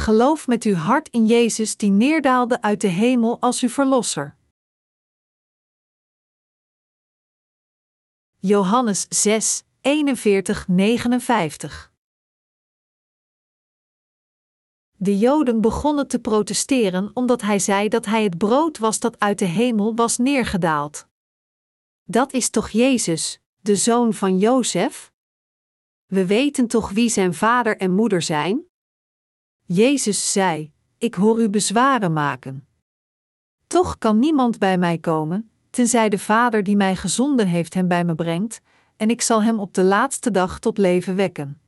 Geloof met uw hart in Jezus die neerdaalde uit de hemel als uw verlosser. Johannes 6, 41, 59 De Joden begonnen te protesteren omdat hij zei dat hij het brood was dat uit de hemel was neergedaald. Dat is toch Jezus, de zoon van Jozef? We weten toch wie zijn vader en moeder zijn? Jezus zei: Ik hoor u bezwaren maken. Toch kan niemand bij mij komen, tenzij de Vader die mij gezonden heeft hem bij me brengt, en ik zal hem op de laatste dag tot leven wekken.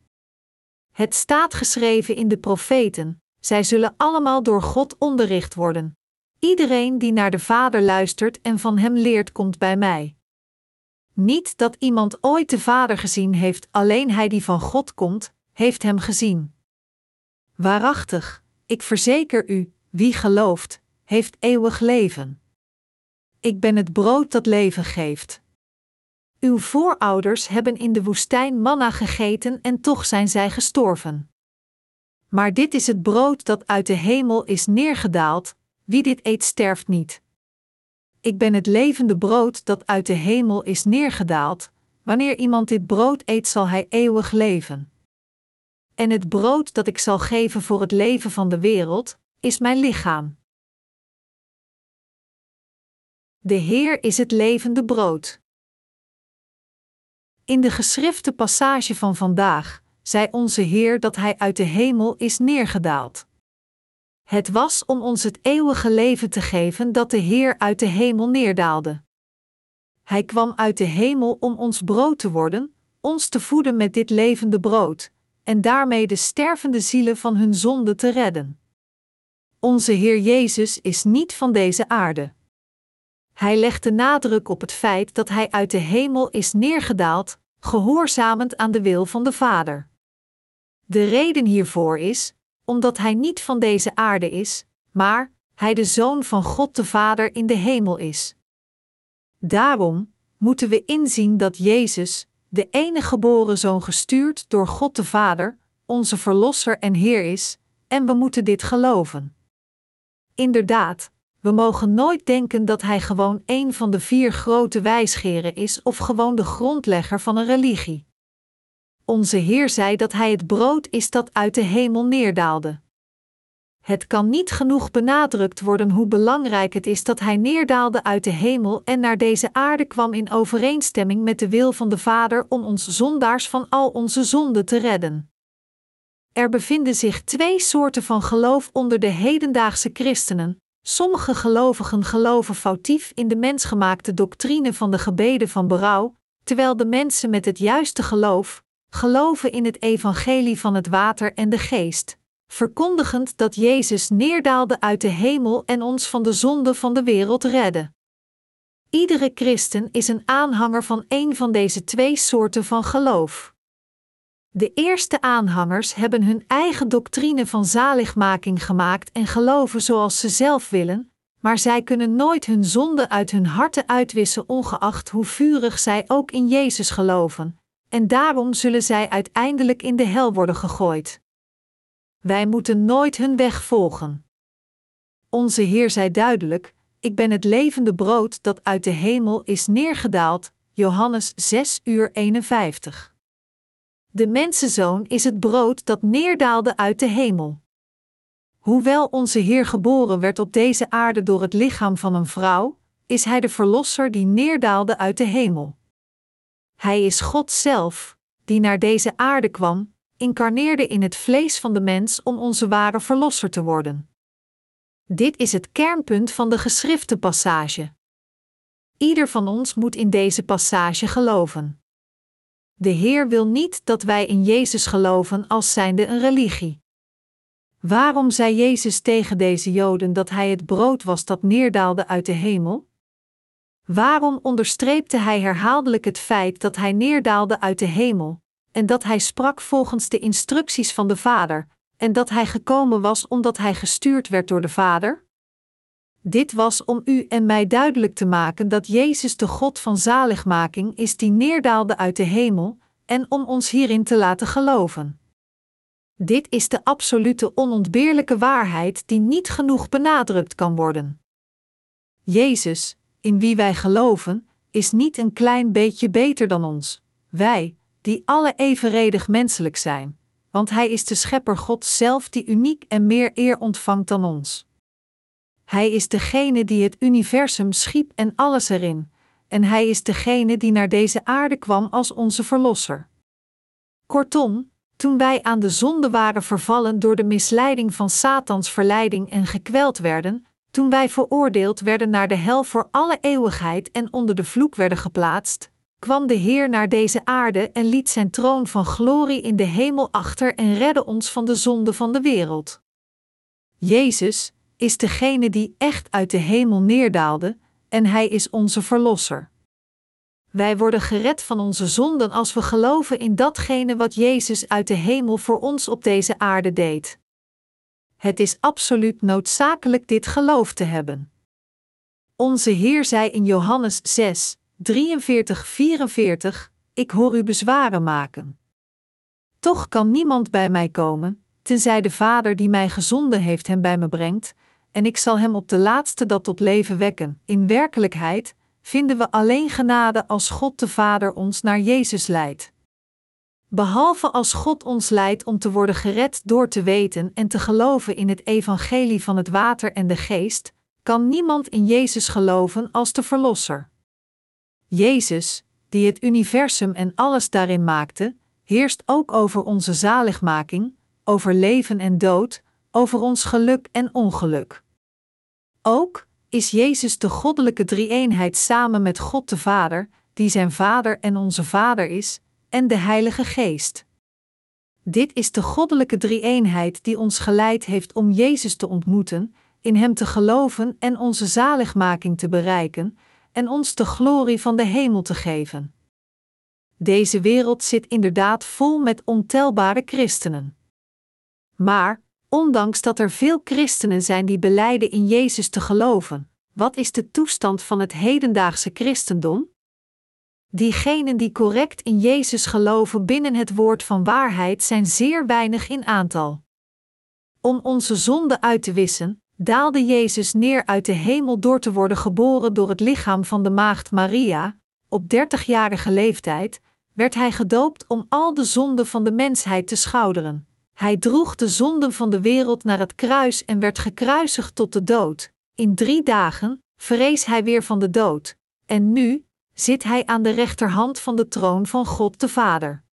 Het staat geschreven in de profeten: zij zullen allemaal door God onderricht worden. Iedereen die naar de Vader luistert en van hem leert, komt bij mij. Niet dat iemand ooit de Vader gezien heeft, alleen hij die van God komt, heeft hem gezien. Waarachtig, ik verzeker u, wie gelooft, heeft eeuwig leven. Ik ben het brood dat leven geeft. Uw voorouders hebben in de woestijn manna gegeten en toch zijn zij gestorven. Maar dit is het brood dat uit de hemel is neergedaald, wie dit eet sterft niet. Ik ben het levende brood dat uit de hemel is neergedaald, wanneer iemand dit brood eet zal hij eeuwig leven. En het brood dat ik zal geven voor het leven van de wereld, is mijn lichaam. De Heer is het levende brood. In de geschrifte passage van vandaag zei onze Heer dat Hij uit de hemel is neergedaald. Het was om ons het eeuwige leven te geven dat de Heer uit de hemel neerdaalde. Hij kwam uit de hemel om ons brood te worden, ons te voeden met dit levende brood, en daarmee de stervende zielen van hun zonde te redden. Onze Heer Jezus is niet van deze aarde. Hij legt de nadruk op het feit dat Hij uit de hemel is neergedaald, gehoorzamend aan de wil van de Vader. De reden hiervoor is, omdat Hij niet van deze aarde is, maar Hij de Zoon van God de Vader in de hemel is. Daarom moeten we inzien dat Jezus, de enige geboren Zoon gestuurd door God de Vader, onze Verlosser en Heer is, en we moeten dit geloven. Inderdaad, we mogen nooit denken dat Hij gewoon een van de vier grote wijsgeren is of gewoon de grondlegger van een religie. Onze Heer zei dat Hij het brood is dat uit de hemel neerdaalde. Het kan niet genoeg benadrukt worden hoe belangrijk het is dat Hij neerdaalde uit de hemel en naar deze aarde kwam in overeenstemming met de wil van de Vader om ons zondaars van al onze zonden te redden. Er bevinden zich twee soorten van geloof onder de hedendaagse christenen. Sommige gelovigen geloven foutief in de mensgemaakte doctrine van de gebeden van berouw, terwijl de mensen met het juiste geloof geloven in het evangelie van het water en de geest verkondigend dat Jezus neerdaalde uit de hemel en ons van de zonde van de wereld redde. Iedere christen is een aanhanger van een van deze twee soorten van geloof. De eerste aanhangers hebben hun eigen doctrine van zaligmaking gemaakt en geloven zoals ze zelf willen, maar zij kunnen nooit hun zonde uit hun harten uitwissen, ongeacht hoe vurig zij ook in Jezus geloven, en daarom zullen zij uiteindelijk in de hel worden gegooid. Wij moeten nooit hun weg volgen. Onze Heer zei duidelijk: Ik ben het levende brood dat uit de hemel is neergedaald. Johannes 6 uur 51. De mensenzoon is het brood dat neerdaalde uit de hemel. Hoewel onze Heer geboren werd op deze aarde door het lichaam van een vrouw, is Hij de Verlosser die neerdaalde uit de hemel. Hij is God zelf, die naar deze aarde kwam, incarneerde in het vlees van de mens om onze ware verlosser te worden. Dit is het kernpunt van de geschrifte passage. Ieder van ons moet in deze passage geloven. De Heer wil niet dat wij in Jezus geloven als zijnde een religie. Waarom zei Jezus tegen deze Joden dat Hij het brood was dat neerdaalde uit de hemel? Waarom onderstreepte Hij herhaaldelijk het feit dat Hij neerdaalde uit de hemel, en dat hij sprak volgens de instructies van de Vader, en dat hij gekomen was omdat hij gestuurd werd door de Vader? Dit was om u en mij duidelijk te maken dat Jezus de God van zaligmaking is die neerdaalde uit de hemel, en om ons hierin te laten geloven. Dit is de absolute onontbeerlijke waarheid die niet genoeg benadrukt kan worden. Jezus, in wie wij geloven, is niet een klein beetje beter dan ons, wij, die alle evenredig menselijk zijn, want Hij is de Schepper God zelf die uniek en meer eer ontvangt dan ons. Hij is degene die het universum schiep en alles erin, en Hij is degene die naar deze aarde kwam als onze Verlosser. Kortom, toen wij aan de zonde waren vervallen door de misleiding van Satans verleiding en gekweld werden, toen wij veroordeeld werden naar de hel voor alle eeuwigheid en onder de vloek werden geplaatst, kwam de Heer naar deze aarde en liet zijn troon van glorie in de hemel achter en redde ons van de zonde van de wereld. Jezus is degene die echt uit de hemel neerdaalde, en Hij is onze Verlosser. Wij worden gered van onze zonden als we geloven in datgene wat Jezus uit de hemel voor ons op deze aarde deed. Het is absoluut noodzakelijk dit geloof te hebben. Onze Heer zei in Johannes 6, 43-44: Ik hoor u bezwaren maken. Toch kan niemand bij mij komen, tenzij de Vader die mij gezonden heeft hem bij me brengt, en ik zal hem op de laatste dat tot leven wekken. In werkelijkheid vinden we alleen genade als God de Vader ons naar Jezus leidt. Behalve als God ons leidt om te worden gered door te weten en te geloven in het evangelie van het water en de geest, kan niemand in Jezus geloven als de Verlosser. Jezus, die het universum en alles daarin maakte, heerst ook over onze zaligmaking, over leven en dood, over ons geluk en ongeluk. Ook is Jezus de goddelijke drie-eenheid samen met God de Vader, die zijn Vader en onze Vader is, en de Heilige Geest. Dit is de goddelijke drie-eenheid die ons geleid heeft om Jezus te ontmoeten, in Hem te geloven en onze zaligmaking te bereiken, en ons de glorie van de hemel te geven. Deze wereld zit inderdaad vol met ontelbare christenen. Maar, ondanks dat er veel christenen zijn die beleiden in Jezus te geloven, wat is de toestand van het hedendaagse christendom? Diegenen die correct in Jezus geloven binnen het woord van waarheid zijn zeer weinig in aantal. Om onze zonde uit te wissen, daalde Jezus neer uit de hemel door te worden geboren door het lichaam van de maagd Maria. Op dertigjarige leeftijd werd hij gedoopt om al de zonden van de mensheid te schouderen. Hij droeg de zonden van de wereld naar het kruis en werd gekruisigd tot de dood. In drie dagen vrees hij weer van de dood. En nu zit hij aan de rechterhand van de troon van God de Vader.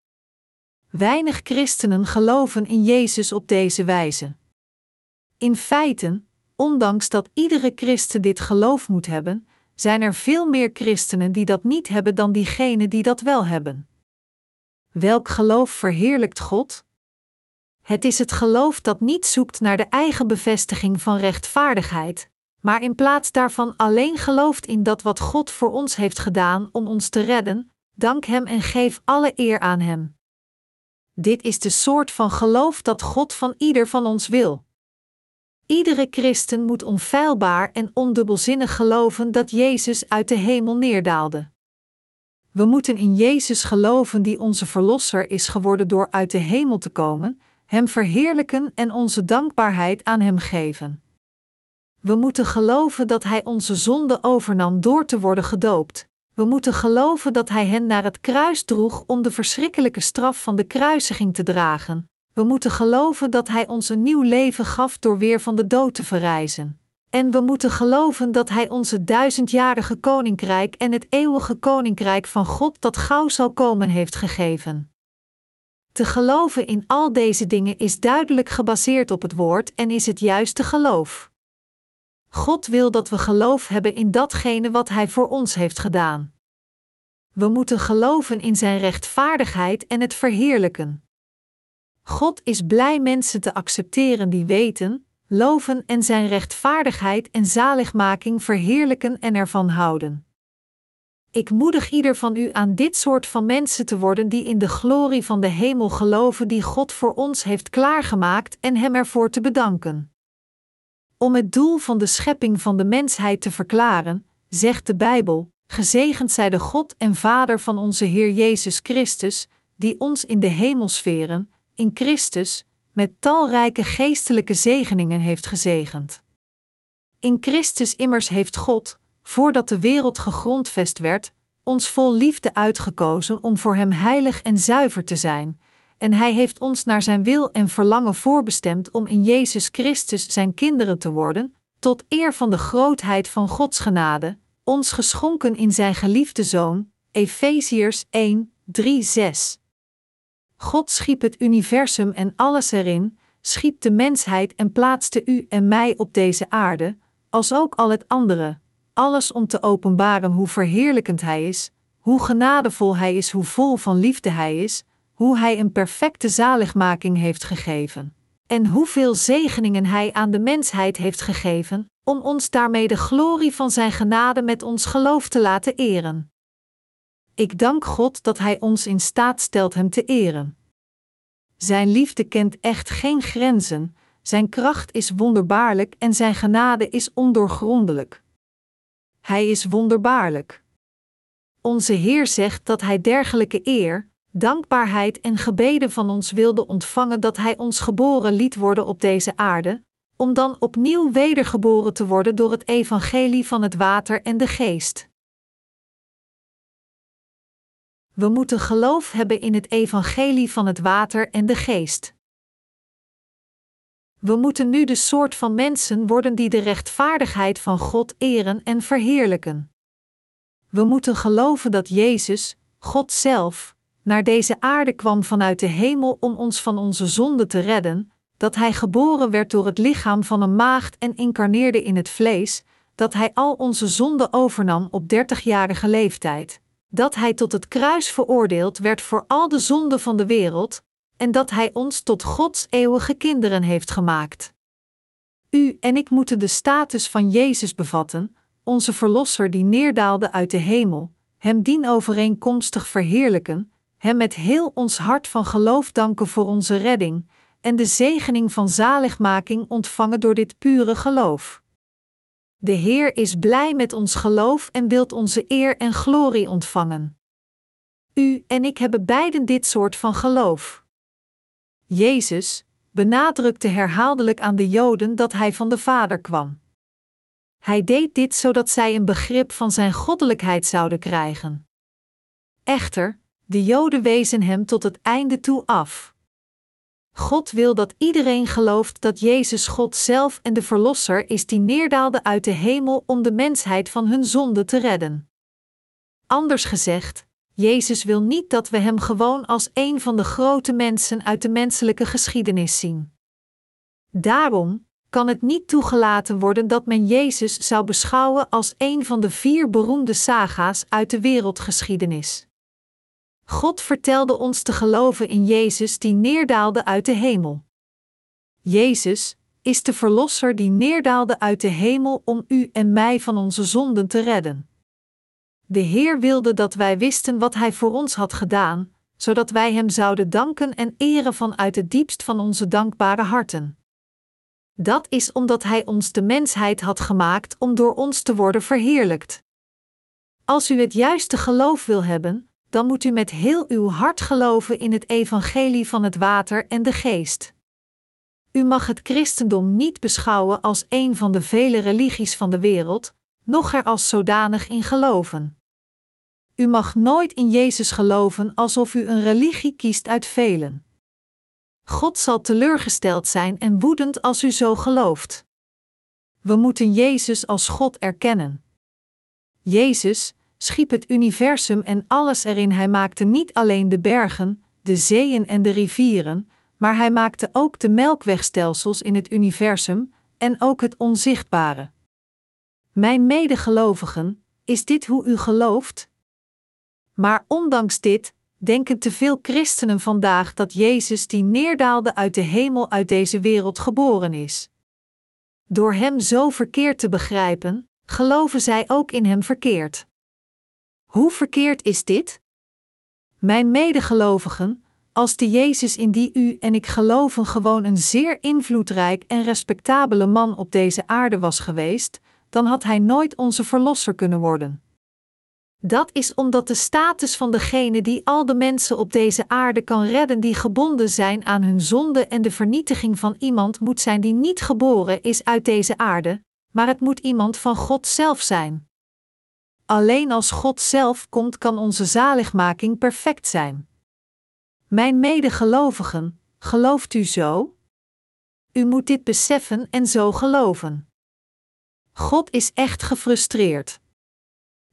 Weinig christenen geloven in Jezus op deze wijze. In feite, ondanks dat iedere christen dit geloof moet hebben, zijn er veel meer christenen die dat niet hebben dan diegenen die dat wel hebben. Welk geloof verheerlijkt God? Het is het geloof dat niet zoekt naar de eigen bevestiging van rechtvaardigheid, maar in plaats daarvan alleen gelooft in dat wat God voor ons heeft gedaan om ons te redden, dank Hem en geef alle eer aan Hem. Dit is de soort van geloof dat God van ieder van ons wil. Iedere christen moet onfeilbaar en ondubbelzinnig geloven dat Jezus uit de hemel neerdaalde. We moeten in Jezus geloven die onze Verlosser is geworden door uit de hemel te komen, Hem verheerlijken en onze dankbaarheid aan Hem geven. We moeten geloven dat Hij onze zonde overnam door te worden gedoopt. We moeten geloven dat Hij hen naar het kruis droeg om de verschrikkelijke straf van de kruisiging te dragen. We moeten geloven dat Hij ons een nieuw leven gaf door weer van de dood te verrijzen. En we moeten geloven dat Hij ons het duizendjarige koninkrijk en het eeuwige koninkrijk van God dat gauw zal komen heeft gegeven. Te geloven in al deze dingen is duidelijk gebaseerd op het woord en is het juiste geloof. God wil dat we geloof hebben in datgene wat Hij voor ons heeft gedaan. We moeten geloven in Zijn rechtvaardigheid en het verheerlijken. God is blij mensen te accepteren die weten, loven en Zijn rechtvaardigheid en zaligmaking verheerlijken en ervan houden. Ik moedig ieder van u aan dit soort van mensen te worden die in de glorie van de hemel geloven die God voor ons heeft klaargemaakt en Hem ervoor te bedanken. Om het doel van de schepping van de mensheid te verklaren, zegt de Bijbel: Gezegend zij de God en Vader van onze Heer Jezus Christus, die ons in de hemelsferen, in Christus, met talrijke geestelijke zegeningen heeft gezegend. In Christus immers heeft God, voordat de wereld gegrondvest werd, ons vol liefde uitgekozen om voor Hem heilig en zuiver te zijn, en Hij heeft ons naar Zijn wil en verlangen voorbestemd om in Jezus Christus Zijn kinderen te worden, tot eer van de grootheid van Gods genade, ons geschonken in Zijn geliefde Zoon, Efeziërs 1, 3, 6. God schiep het universum en alles erin, schiep de mensheid en plaatste u en mij op deze aarde, als ook al het andere, alles om te openbaren hoe verheerlijkend Hij is, hoe genadevol Hij is, hoe vol van liefde Hij is, hoe Hij een perfecte zaligmaking heeft gegeven, en hoeveel zegeningen Hij aan de mensheid heeft gegeven, om ons daarmee de glorie van Zijn genade met ons geloof te laten eren. Ik dank God dat Hij ons in staat stelt Hem te eren. Zijn liefde kent echt geen grenzen, Zijn kracht is wonderbaarlijk en Zijn genade is ondoorgrondelijk. Hij is wonderbaarlijk. Onze Heer zegt dat Hij dergelijke eer, dankbaarheid en gebeden van ons wilde ontvangen dat Hij ons geboren liet worden op deze aarde, om dan opnieuw wedergeboren te worden door het evangelie van het water en de geest. We moeten geloof hebben in het evangelie van het water en de geest. We moeten nu de soort van mensen worden die de rechtvaardigheid van God eren en verheerlijken. We moeten geloven dat Jezus, God zelf, naar deze aarde kwam vanuit de hemel om ons van onze zonde te redden, dat Hij geboren werd door het lichaam van een maagd en incarneerde in het vlees, dat Hij al onze zonden overnam op dertigjarige leeftijd, dat Hij tot het kruis veroordeeld werd voor al de zonden van de wereld, en dat Hij ons tot Gods eeuwige kinderen heeft gemaakt. U en ik moeten de status van Jezus bevatten, onze Verlosser die neerdaalde uit de hemel, Hem dienovereenkomstig verheerlijken, Hem met heel ons hart van geloof danken voor onze redding, en de zegening van zaligmaking ontvangen door dit pure geloof. De Heer is blij met ons geloof en wilt onze eer en glorie ontvangen. U en ik hebben beiden dit soort van geloof. Jezus benadrukte herhaaldelijk aan de Joden dat hij van de Vader kwam. Hij deed dit zodat zij een begrip van zijn goddelijkheid zouden krijgen. Echter, de Joden wezen hem tot het einde toe af. God wil dat iedereen gelooft dat Jezus God zelf en de Verlosser is die neerdaalde uit de hemel om de mensheid van hun zonde te redden. Anders gezegd, Jezus wil niet dat we Hem gewoon als een van de grote mensen uit de menselijke geschiedenis zien. Daarom kan het niet toegelaten worden dat men Jezus zou beschouwen als een van de vier beroemde saga's uit de wereldgeschiedenis. God vertelde ons te geloven in Jezus die neerdaalde uit de hemel. Jezus is de Verlosser die neerdaalde uit de hemel om u en mij van onze zonden te redden. De Heer wilde dat wij wisten wat Hij voor ons had gedaan, zodat wij Hem zouden danken en eren vanuit het diepst van onze dankbare harten. Dat is omdat Hij ons de mensheid had gemaakt om door ons te worden verheerlijkt. Als u het juiste geloof wil hebben, dan moet u met heel uw hart geloven in het evangelie van het water en de geest. U mag het christendom niet beschouwen als een van de vele religies van de wereld, noch er als zodanig in geloven. U mag nooit in Jezus geloven alsof u een religie kiest uit velen. God zal teleurgesteld zijn en woedend als u zo gelooft. We moeten Jezus als God erkennen. Jezus schiep het universum en alles erin. Hij maakte niet alleen de bergen, de zeeën en de rivieren, maar hij maakte ook de melkwegstelsels in het universum en ook het onzichtbare. Mijn medegelovigen, is dit hoe u gelooft? Maar ondanks dit, denken te veel christenen vandaag dat Jezus die neerdaalde uit de hemel uit deze wereld geboren is. Door Hem zo verkeerd te begrijpen, geloven zij ook in Hem verkeerd. Hoe verkeerd is dit? Mijn medegelovigen, als de Jezus in die u en ik geloven gewoon een zeer invloedrijk en respectabele man op deze aarde was geweest, dan had hij nooit onze verlosser kunnen worden. Dat is omdat de status van degene die al de mensen op deze aarde kan redden die gebonden zijn aan hun zonde en de vernietiging van iemand moet zijn die niet geboren is uit deze aarde, maar het moet iemand van God zelf zijn. Alleen als God zelf komt kan onze zaligmaking perfect zijn. Mijn medegelovigen, gelooft u zo? U moet dit beseffen en zo geloven. God is echt gefrustreerd.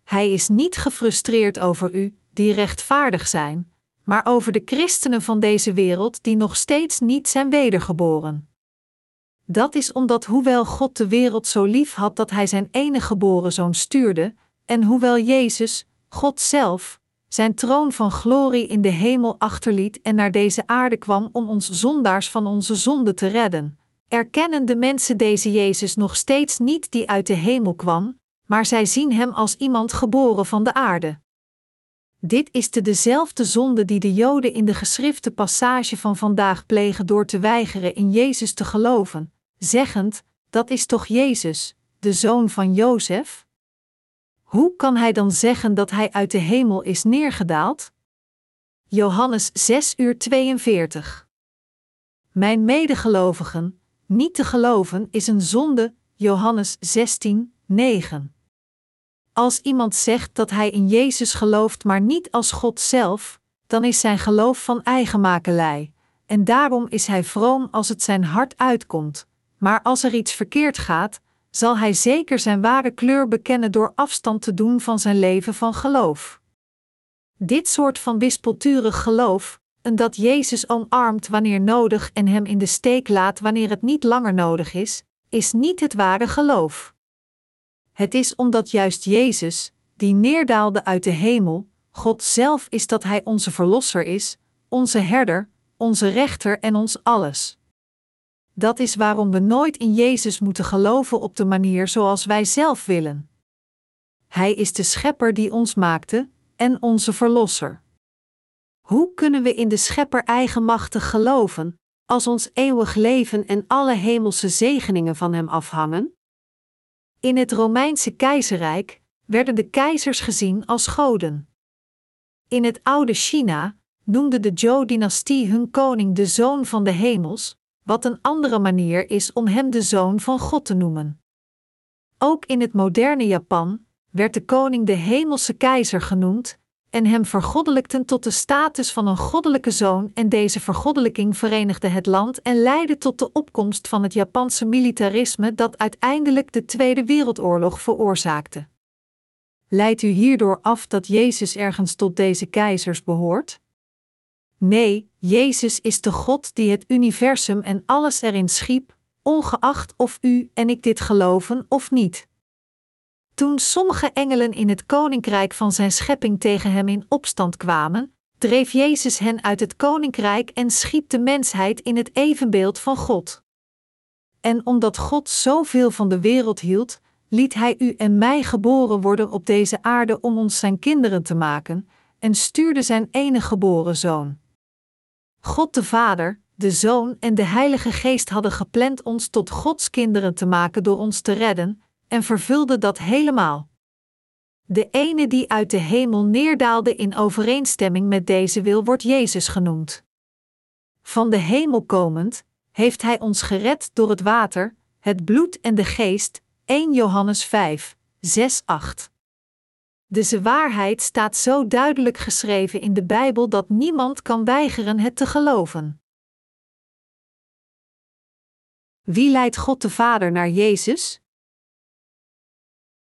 Hij is niet gefrustreerd over u, die rechtvaardig zijn, maar over de christenen van deze wereld die nog steeds niet zijn wedergeboren. Dat is omdat hoewel God de wereld zo lief had dat hij zijn enige geboren zoon stuurde, en hoewel Jezus, God zelf, zijn troon van glorie in de hemel achterliet en naar deze aarde kwam om ons zondaars van onze zonde te redden, erkennen de mensen deze Jezus nog steeds niet die uit de hemel kwam, maar zij zien hem als iemand geboren van de aarde. Dit is de dezelfde zonde die de Joden in de geschrifte passage van vandaag plegen door te weigeren in Jezus te geloven, zeggend: Dat is toch Jezus, de zoon van Jozef? Hoe kan hij dan zeggen dat hij uit de hemel is neergedaald? Johannes 6 uur 42. Mijn medegelovigen, niet te geloven is een zonde, Johannes 16, 9. Als iemand zegt dat hij in Jezus gelooft, maar niet als God zelf, dan is zijn geloof van eigenmakelij, en daarom is hij vroom als het zijn hart uitkomt. Maar als er iets verkeerd gaat, zal hij zeker zijn ware kleur bekennen door afstand te doen van zijn leven van geloof. Dit soort van wispelturig geloof, en dat Jezus omarmt wanneer nodig en hem in de steek laat wanneer het niet langer nodig is, is niet het ware geloof. Het is omdat juist Jezus, die neerdaalde uit de hemel, God zelf is dat Hij onze Verlosser is, onze herder, onze rechter en ons alles. Dat is waarom we nooit in Jezus moeten geloven op de manier zoals wij zelf willen. Hij is de Schepper die ons maakte en onze Verlosser. Hoe kunnen we in de Schepper eigenmachtig geloven, als ons eeuwig leven en alle hemelse zegeningen van Hem afhangen? In het Romeinse keizerrijk werden de keizers gezien als goden. In het oude China noemde de Zhou-dynastie hun koning de zoon van de hemels, wat een andere manier is om hem de zoon van God te noemen. Ook in het moderne Japan werd de koning de hemelse keizer genoemd en hem vergoddelijkten tot de status van een goddelijke zoon en deze vergoddelijking verenigde het land en leidde tot de opkomst van het Japanse militarisme dat uiteindelijk de Tweede Wereldoorlog veroorzaakte. Leidt u hierdoor af dat Jezus ergens tot deze keizers behoort? Nee, Jezus is de God die het universum en alles erin schiep, ongeacht of u en ik dit geloven of niet. Toen sommige engelen in het koninkrijk van zijn schepping tegen hem in opstand kwamen, dreef Jezus hen uit het koninkrijk en schiep de mensheid in het evenbeeld van God. En omdat God zoveel van de wereld hield, liet Hij u en mij geboren worden op deze aarde om ons zijn kinderen te maken, en stuurde zijn enige geboren zoon. God de Vader, de Zoon en de Heilige Geest hadden gepland ons tot Gods kinderen te maken door ons te redden, en vervulde dat helemaal. De ene die uit de hemel neerdaalde in overeenstemming met deze wil wordt Jezus genoemd. Van de hemel komend, heeft Hij ons gered door het water, het bloed en de geest, 1 Johannes 5, 6, 8. Deze waarheid staat zo duidelijk geschreven in de Bijbel dat niemand kan weigeren het te geloven. Wie leidt God de Vader naar Jezus?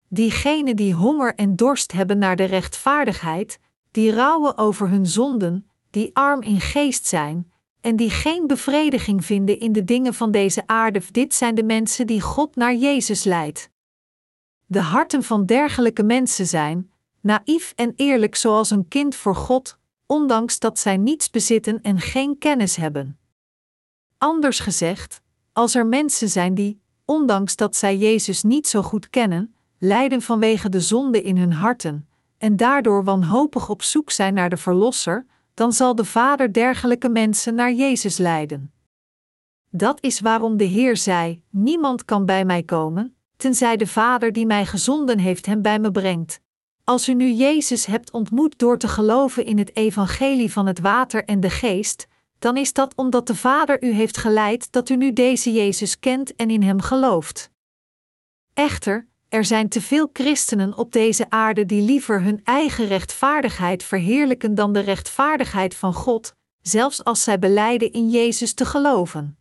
Diegenen die honger en dorst hebben naar de rechtvaardigheid, die rouwen over hun zonden, die arm in geest zijn, en die geen bevrediging vinden in de dingen van deze aarde, dit zijn de mensen die God naar Jezus leidt. De harten van dergelijke mensen zijn, naïef en eerlijk zoals een kind voor God, ondanks dat zij niets bezitten en geen kennis hebben. Anders gezegd, als er mensen zijn die, ondanks dat zij Jezus niet zo goed kennen, lijden vanwege de zonde in hun harten, en daardoor wanhopig op zoek zijn naar de Verlosser, dan zal de Vader dergelijke mensen naar Jezus leiden. Dat is waarom de Heer zei: Niemand kan bij mij komen, tenzij de Vader die mij gezonden heeft hem bij me brengt. Als u nu Jezus hebt ontmoet door te geloven in het evangelie van het water en de geest, dan is dat omdat de Vader u heeft geleid dat u nu deze Jezus kent en in hem gelooft. Echter, er zijn te veel christenen op deze aarde die liever hun eigen rechtvaardigheid verheerlijken dan de rechtvaardigheid van God, zelfs als zij beleiden in Jezus te geloven.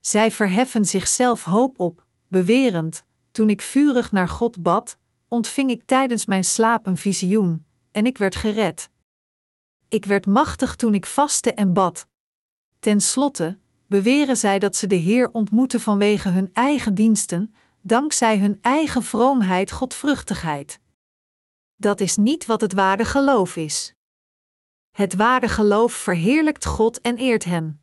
Zij verheffen zichzelf hoop op, bewerend: Toen ik vurig naar God bad, ontving ik tijdens mijn slaap een visioen, en ik werd gered. Ik werd machtig toen ik vastte en bad. Ten slotte beweren zij dat ze de Heer ontmoeten vanwege hun eigen diensten, dankzij hun eigen vroomheid, godvruchtigheid. Dat is niet wat het ware geloof is. Het ware geloof verheerlijkt God en eert Hem.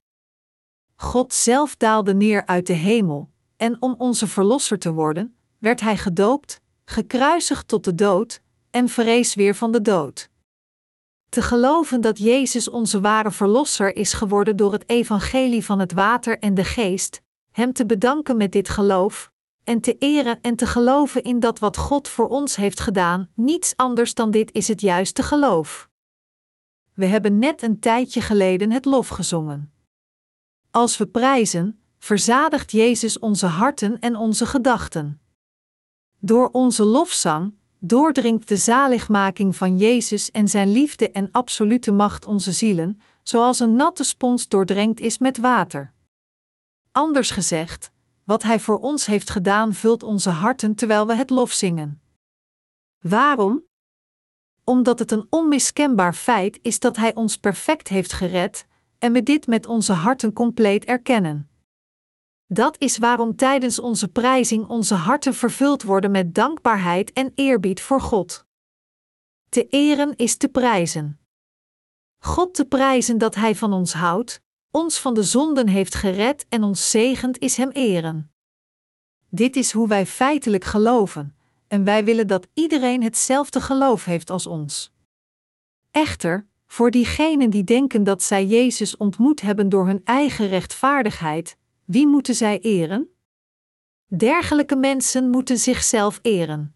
God zelf daalde neer uit de hemel, en om onze verlosser te worden, werd Hij gedoopt, gekruisigd tot de dood, en vrees weer van de dood. Te geloven dat Jezus onze ware verlosser is geworden door het evangelie van het water en de geest, Hem te bedanken met dit geloof, en te eren en te geloven in dat wat God voor ons heeft gedaan, niets anders dan dit is het juiste geloof. We hebben net een tijdje geleden het lof gezongen. Als we prijzen, verzadigt Jezus onze harten en onze gedachten. Door onze lofzang doordringt de zaligmaking van Jezus en zijn liefde en absolute macht onze zielen, zoals een natte spons doordrenkt is met water. Anders gezegd, wat Hij voor ons heeft gedaan vult onze harten terwijl we het lof zingen. Waarom? Omdat het een onmiskenbaar feit is dat Hij ons perfect heeft gered, en we dit met onze harten compleet erkennen. Dat is waarom tijdens onze prijzing onze harten vervuld worden met dankbaarheid en eerbied voor God. Te eren is te prijzen. God te prijzen dat Hij van ons houdt, ons van de zonden heeft gered en ons zegent is Hem eren. Dit is hoe wij feitelijk geloven, en wij willen dat iedereen hetzelfde geloof heeft als ons. Echter, voor diegenen die denken dat zij Jezus ontmoet hebben door hun eigen rechtvaardigheid, wie moeten zij eren? Dergelijke mensen moeten zichzelf eren.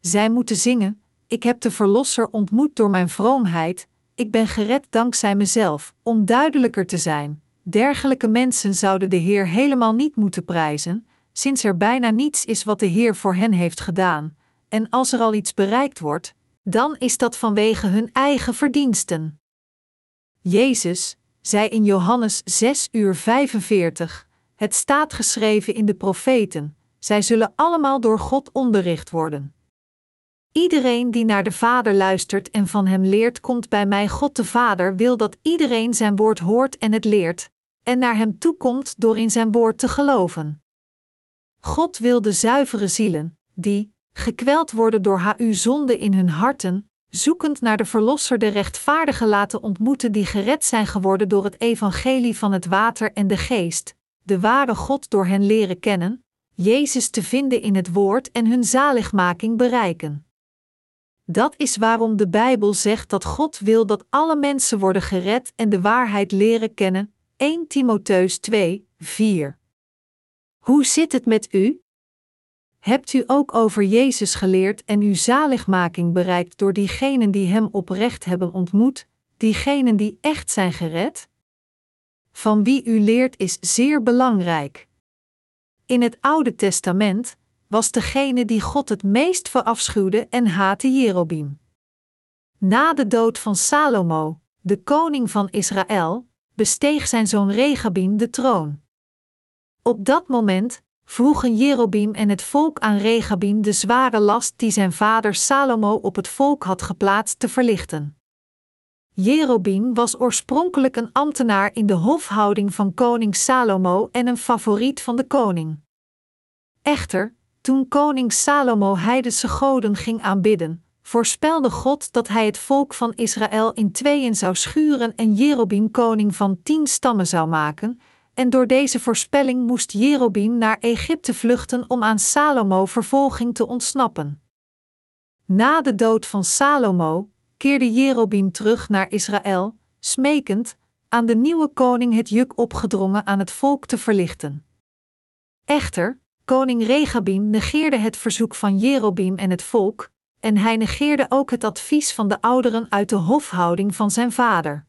Zij moeten zingen: Ik heb de Verlosser ontmoet door mijn vroomheid, ik ben gered dankzij mezelf, om duidelijker te zijn. Dergelijke mensen zouden de Heer helemaal niet moeten prijzen, sinds er bijna niets is wat de Heer voor hen heeft gedaan, en als er al iets bereikt wordt, dan is dat vanwege hun eigen verdiensten. Jezus zei in Johannes 6 uur 45, het staat geschreven in de profeten, zij zullen allemaal door God onderricht worden. Iedereen die naar de Vader luistert en van Hem leert, komt bij mij. God de Vader wil dat iedereen Zijn woord hoort en het leert, en naar Hem toekomt door in Zijn woord te geloven. God wil de zuivere zielen, die, gekweld worden door HU zonde in hun harten, zoekend naar de Verlosser de rechtvaardige laten ontmoeten die gered zijn geworden door het evangelie van het water en de geest, de ware God door hen leren kennen, Jezus te vinden in het woord en hun zaligmaking bereiken. Dat is waarom de Bijbel zegt dat God wil dat alle mensen worden gered en de waarheid leren kennen. 1 Timotheus 2, 4. Hoe zit het met u? Hebt u ook over Jezus geleerd en uw zaligmaking bereikt door diegenen die Hem oprecht hebben ontmoet, diegenen die echt zijn gered? Van wie u leert is zeer belangrijk. In het Oude Testament was degene die God het meest verafschuwde en haatte Jerobim. Na de dood van Salomo, de koning van Israël, besteeg zijn zoon Regabim de troon. Op dat moment vroegen Jerobim en het volk aan Regabim de zware last die zijn vader Salomo op het volk had geplaatst te verlichten. Jerobim was oorspronkelijk een ambtenaar in de hofhouding van koning Salomo en een favoriet van de koning. Echter, toen koning Salomo heidense goden ging aanbidden, voorspelde God dat hij het volk van Israël in tweeën zou schuren en Jerobim koning van tien stammen zou maken, en door deze voorspelling moest Jerobim naar Egypte vluchten om aan Salomo vervolging te ontsnappen. Na de dood van Salomo keerde Jerobim terug naar Israël, smekend aan de nieuwe koning het juk opgedrongen aan het volk te verlichten. Echter, koning Regabim negeerde het verzoek van Jerobim en het volk, en hij negeerde ook het advies van de ouderen uit de hofhouding van zijn vader.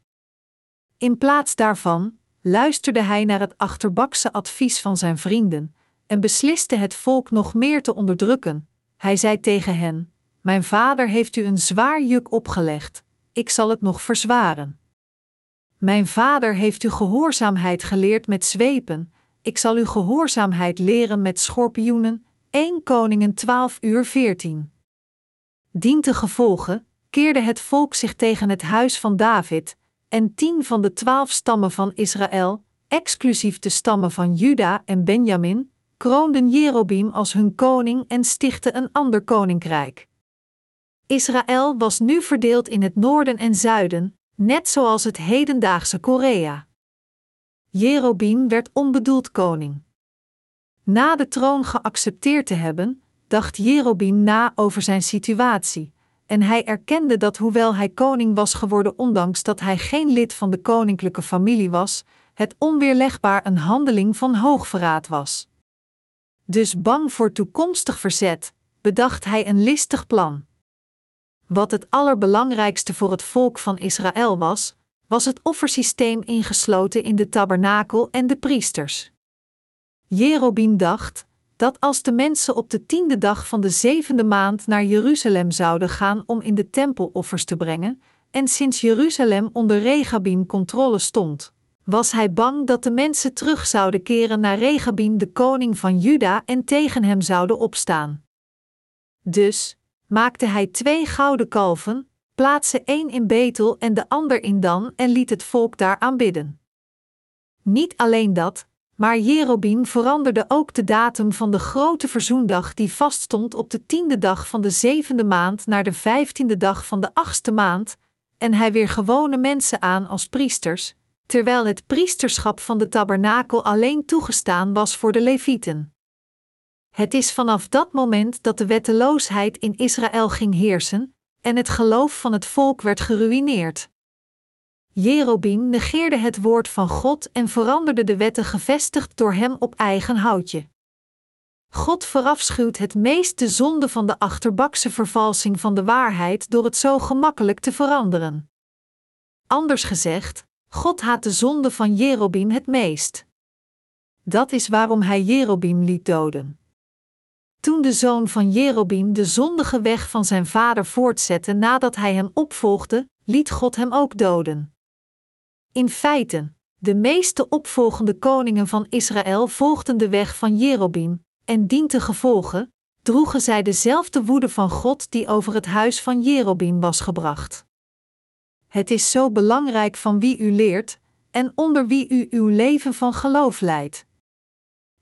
In plaats daarvan luisterde hij naar het achterbakse advies van zijn vrienden en besliste het volk nog meer te onderdrukken. Hij zei tegen hen: Mijn vader heeft u een zwaar juk opgelegd, ik zal het nog verzwaren. Mijn vader heeft u gehoorzaamheid geleerd met zwepen, ik zal u gehoorzaamheid leren met schorpioenen. 1 Koningen 12 uur 14. Dient de gevolgen, keerde het volk zich tegen het huis van David, en tien van de twaalf stammen van Israël, exclusief de stammen van Juda en Benjamin, kroonden Jerobeam als hun koning en stichtten een ander koninkrijk. Israël was nu verdeeld in het noorden en zuiden, net zoals het hedendaagse Korea. Jerobeam werd onbedoeld koning. Na de troon geaccepteerd te hebben, dacht Jerobeam na over zijn situatie, en hij erkende dat hoewel hij koning was geworden ondanks dat hij geen lid van de koninklijke familie was, het onweerlegbaar een handeling van hoogverraad was. Dus bang voor toekomstig verzet, bedacht hij een listig plan. Wat het allerbelangrijkste voor het volk van Israël was, was het offersysteem ingesloten in de tabernakel en de priesters. Jerobeam dacht dat als de mensen op de tiende dag van de zevende maand naar Jeruzalem zouden gaan om in de tempel offers te brengen, en sinds Jeruzalem onder Regabim controle stond, was hij bang dat de mensen terug zouden keren naar Regabim, de koning van Juda, en tegen hem zouden opstaan. Dus maakte hij twee gouden kalven, plaatste één in Betel en de ander in Dan en liet het volk daar aanbidden. Niet alleen dat, maar Jerobeam veranderde ook de datum van de grote verzoendag die vaststond op de tiende dag van de zevende maand naar de vijftiende dag van de achtste maand, en hij weer gewone mensen aan als priesters, terwijl het priesterschap van de tabernakel alleen toegestaan was voor de Levieten. Het is vanaf dat moment dat de wetteloosheid in Israël ging heersen en het geloof van het volk werd geruïneerd. Jerobeam negeerde het woord van God en veranderde de wetten gevestigd door hem op eigen houtje. God verafschuwt het meest de zonde van de achterbakse vervalsing van de waarheid door het zo gemakkelijk te veranderen. Anders gezegd, God haat de zonde van Jerobeam het meest. Dat is waarom hij Jerobeam liet doden. Toen de zoon van Jerobeam de zondige weg van zijn vader voortzette nadat hij hem opvolgde, liet God hem ook doden. In feite, de meeste opvolgende koningen van Israël volgden de weg van Jerobeam, en dientengevolge droegen zij dezelfde woede van God die over het huis van Jerobeam was gebracht. Het is zo belangrijk van wie u leert en onder wie u uw leven van geloof leidt.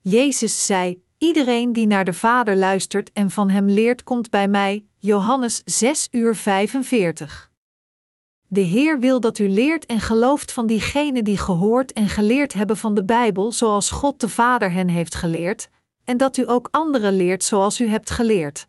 Jezus zei: Iedereen die naar de Vader luistert en van hem leert, komt bij mij. Johannes 6 uur 45. De Heer wil dat u leert en gelooft van diegenen die gehoord en geleerd hebben van de Bijbel, zoals God de Vader hen heeft geleerd, en dat u ook anderen leert zoals u hebt geleerd.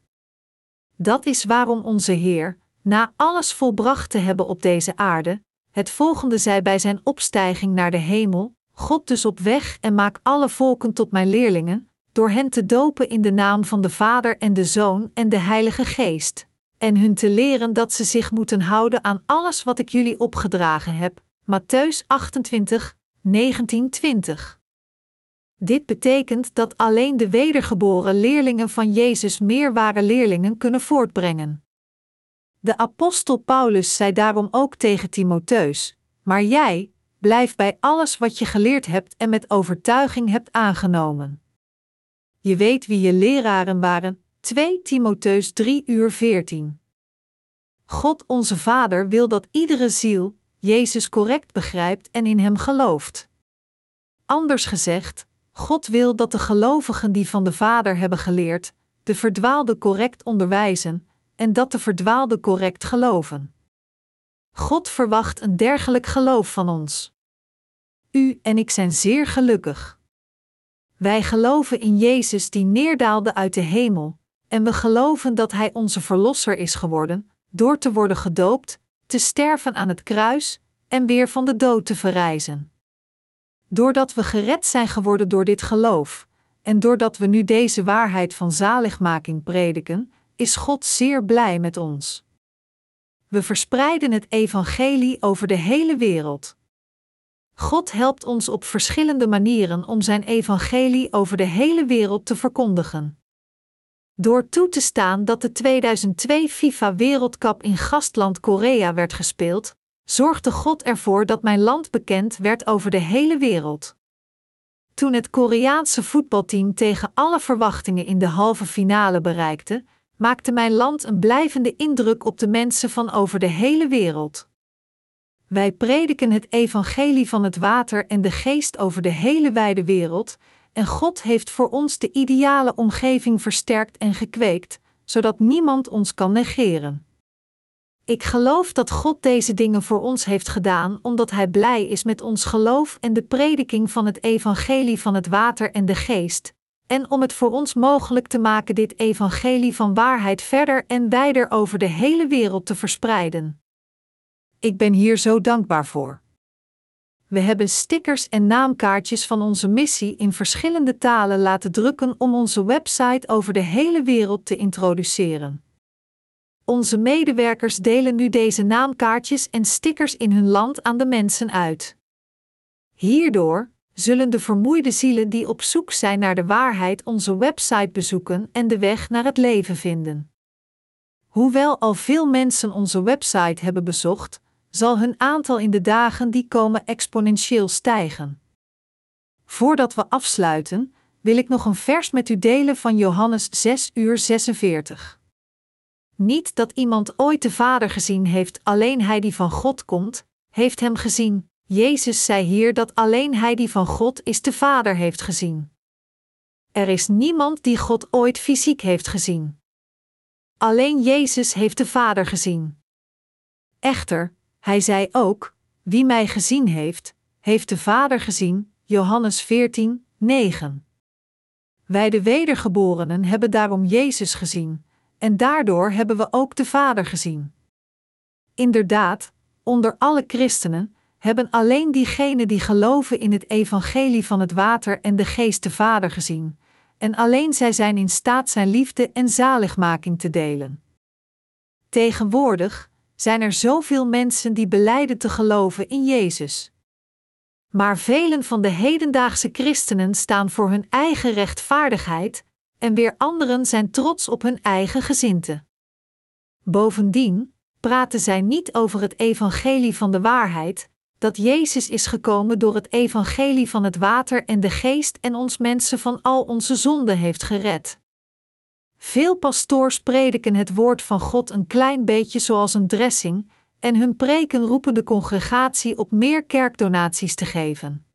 Dat is waarom onze Heer, na alles volbracht te hebben op deze aarde, het volgende zei bij zijn opstijging naar de hemel: God dus op weg en maak alle volken tot mijn leerlingen, door hen te dopen in de naam van de Vader en de Zoon en de Heilige Geest en hun te leren dat ze zich moeten houden aan alles wat ik jullie opgedragen heb. Matthäus 28, 19, 20. Dit betekent dat alleen de wedergeboren leerlingen van Jezus meer ware leerlingen kunnen voortbrengen. De apostel Paulus zei daarom ook tegen Timotheus: Maar jij, blijf bij alles wat je geleerd hebt en met overtuiging hebt aangenomen. Je weet wie je leraren waren, 2 Timotheus 3 uur 14. God onze Vader wil dat iedere ziel Jezus correct begrijpt en in Hem gelooft. Anders gezegd, God wil dat de gelovigen die van de Vader hebben geleerd, de verdwaalde correct onderwijzen en dat de verdwaalde correct geloven. God verwacht een dergelijk geloof van ons. U en ik zijn zeer gelukkig. Wij geloven in Jezus die neerdaalde uit de hemel, en we geloven dat Hij onze Verlosser is geworden, door te worden gedoopt, te sterven aan het kruis en weer van de dood te verrijzen. Doordat we gered zijn geworden door dit geloof, en doordat we nu deze waarheid van zaligmaking prediken, is God zeer blij met ons. We verspreiden het evangelie over de hele wereld. God helpt ons op verschillende manieren om zijn evangelie over de hele wereld te verkondigen. Door toe te staan dat de 2002 FIFA Wereldcup in gastland Korea werd gespeeld, zorgde God ervoor dat mijn land bekend werd over de hele wereld. Toen het Koreaanse voetbalteam tegen alle verwachtingen in de halve finale bereikte, maakte mijn land een blijvende indruk op de mensen van over de hele wereld. Wij prediken het evangelie van het water en de geest over de hele wijde wereld, en God heeft voor ons de ideale omgeving versterkt en gekweekt, zodat niemand ons kan negeren. Ik geloof dat God deze dingen voor ons heeft gedaan omdat Hij blij is met ons geloof en de prediking van het evangelie van het water en de geest, en om het voor ons mogelijk te maken dit evangelie van waarheid verder en wijder over de hele wereld te verspreiden. Ik ben hier zo dankbaar voor. We hebben stickers en naamkaartjes van onze missie in verschillende talen laten drukken om onze website over de hele wereld te introduceren. Onze medewerkers delen nu deze naamkaartjes en stickers in hun land aan de mensen uit. Hierdoor zullen de vermoeide zielen die op zoek zijn naar de waarheid onze website bezoeken en de weg naar het leven vinden. Hoewel al veel mensen onze website hebben bezocht, zal hun aantal in de dagen die komen exponentieel stijgen. Voordat we afsluiten, wil ik nog een vers met u delen van Johannes 6 uur 46. Niet dat iemand ooit de Vader gezien heeft, alleen hij die van God komt, heeft hem gezien. Jezus zei hier dat alleen hij die van God is de Vader heeft gezien. Er is niemand die God ooit fysiek heeft gezien. Alleen Jezus heeft de Vader gezien. Echter, hij zei ook: Wie mij gezien heeft, heeft de Vader gezien. Johannes 14, 9. Wij de wedergeborenen hebben daarom Jezus gezien, en daardoor hebben we ook de Vader gezien. Inderdaad, onder alle christenen hebben alleen diegenen die geloven in het evangelie van het water en de geest de Vader gezien, en alleen zij zijn in staat zijn liefde en zaligmaking te delen. Tegenwoordig zijn er zoveel mensen die beleiden te geloven in Jezus. Maar velen van de hedendaagse christenen staan voor hun eigen rechtvaardigheid, en weer anderen zijn trots op hun eigen gezinte. Bovendien praten zij niet over het evangelie van de waarheid, dat Jezus is gekomen door het evangelie van het water en de geest en ons mensen van al onze zonden heeft gered. Veel pastoors prediken het woord van God een klein beetje zoals een dressing, en hun preken roepen de congregatie op meer kerkdonaties te geven.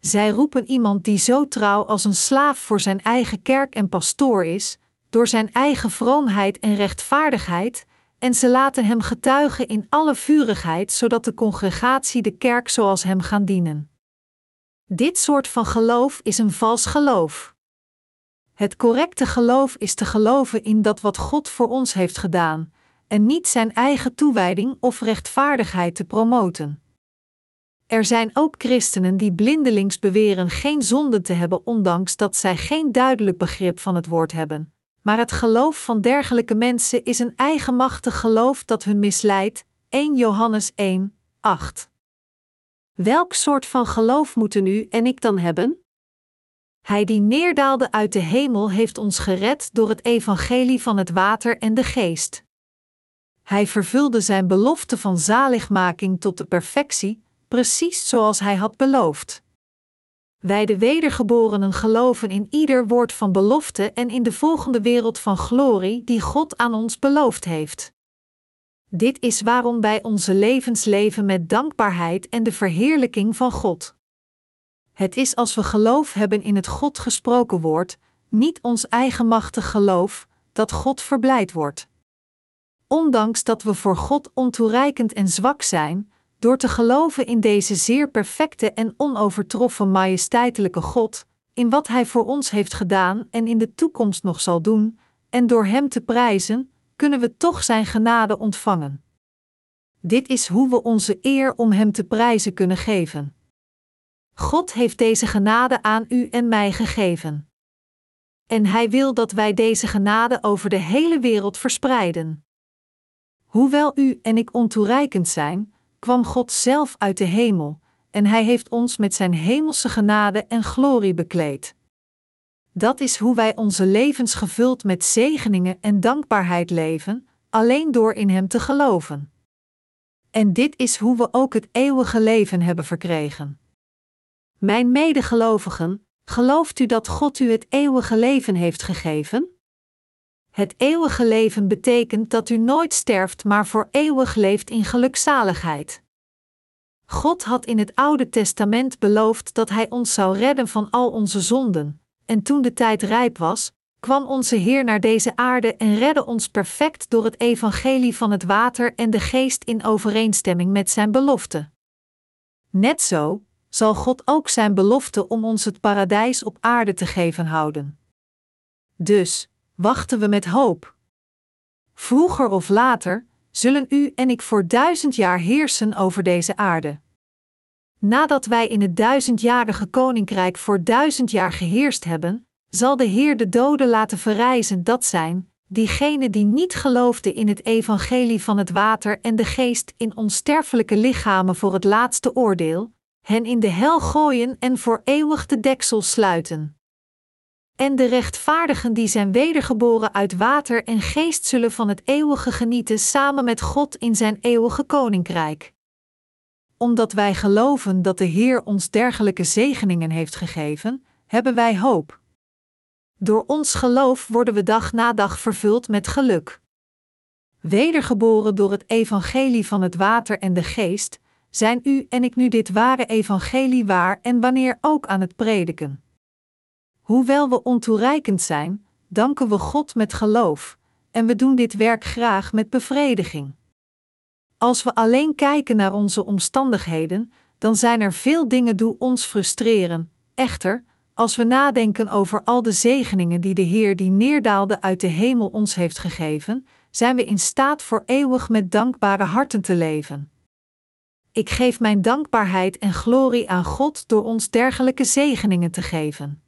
Zij roepen iemand die zo trouw als een slaaf voor zijn eigen kerk en pastoor is, door zijn eigen vroomheid en rechtvaardigheid, en ze laten hem getuigen in alle vurigheid, zodat de congregatie de kerk zoals hem gaan dienen. Dit soort van geloof is een vals geloof. Het correcte geloof is te geloven in dat wat God voor ons heeft gedaan, en niet zijn eigen toewijding of rechtvaardigheid te promoten. Er zijn ook christenen die blindelings beweren geen zonde te hebben, ondanks dat zij geen duidelijk begrip van het woord hebben. Maar het geloof van dergelijke mensen is een eigenmachtig geloof dat hun misleidt. 1 Johannes 1, 8. Welk soort van geloof moeten u en ik dan hebben? Hij die neerdaalde uit de hemel heeft ons gered door het evangelie van het water en de geest. Hij vervulde zijn belofte van zaligmaking tot de perfectie, precies zoals hij had beloofd. Wij de wedergeborenen geloven in ieder woord van belofte en in de volgende wereld van glorie die God aan ons beloofd heeft. Dit is waarom wij onze levens leven met dankbaarheid en de verheerlijking van God. Het is als we geloof hebben in het God gesproken woord, niet ons eigenmachtig geloof, dat God verblijd wordt. Ondanks dat we voor God ontoereikend en zwak zijn, door te geloven in deze zeer perfecte en onovertroffen majesteitelijke God, in wat Hij voor ons heeft gedaan en in de toekomst nog zal doen, en door Hem te prijzen, kunnen we toch Zijn genade ontvangen. Dit is hoe we onze eer om Hem te prijzen kunnen geven. God heeft deze genade aan u en mij gegeven. En Hij wil dat wij deze genade over de hele wereld verspreiden. Hoewel u en ik ontoereikend zijn, kwam God zelf uit de hemel, en Hij heeft ons met Zijn hemelse genade en glorie bekleed. Dat is hoe wij onze levens gevuld met zegeningen en dankbaarheid leven, alleen door in Hem te geloven. En dit is hoe we ook het eeuwige leven hebben verkregen. Mijn medegelovigen, gelooft u dat God u het eeuwige leven heeft gegeven? Het eeuwige leven betekent dat u nooit sterft, maar voor eeuwig leeft in gelukzaligheid. God had in het Oude Testament beloofd dat Hij ons zou redden van al onze zonden, en toen de tijd rijp was, kwam onze Heer naar deze aarde en redde ons perfect door het evangelie van het water en de geest in overeenstemming met Zijn belofte. Net zo zal God ook Zijn belofte om ons het paradijs op aarde te geven houden. Dus wachten we met hoop. Vroeger of later zullen u en ik voor duizend jaar heersen over deze aarde. Nadat wij in het duizendjarige koninkrijk voor duizend jaar geheerst hebben, zal de Heer de doden laten verrijzen, dat zijn, diegenen die niet geloofden in het evangelie van het water en de geest in onsterfelijke lichamen voor het laatste oordeel, hen in de hel gooien en voor eeuwig de deksel sluiten. En de rechtvaardigen die zijn wedergeboren uit water en geest zullen van het eeuwige genieten samen met God in zijn eeuwige koninkrijk. Omdat wij geloven dat de Heer ons dergelijke zegeningen heeft gegeven, hebben wij hoop. Door ons geloof worden we dag na dag vervuld met geluk. Wedergeboren door het evangelie van het water en de geest, zijn u en ik nu dit ware evangelie waar en wanneer ook aan het prediken. Hoewel we ontoereikend zijn, danken we God met geloof, en we doen dit werk graag met bevrediging. Als we alleen kijken naar onze omstandigheden, dan zijn er veel dingen die ons frustreren. Echter, als we nadenken over al de zegeningen die de Heer die neerdaalde uit de hemel ons heeft gegeven, zijn we in staat voor eeuwig met dankbare harten te leven. Ik geef mijn dankbaarheid en glorie aan God door ons dergelijke zegeningen te geven.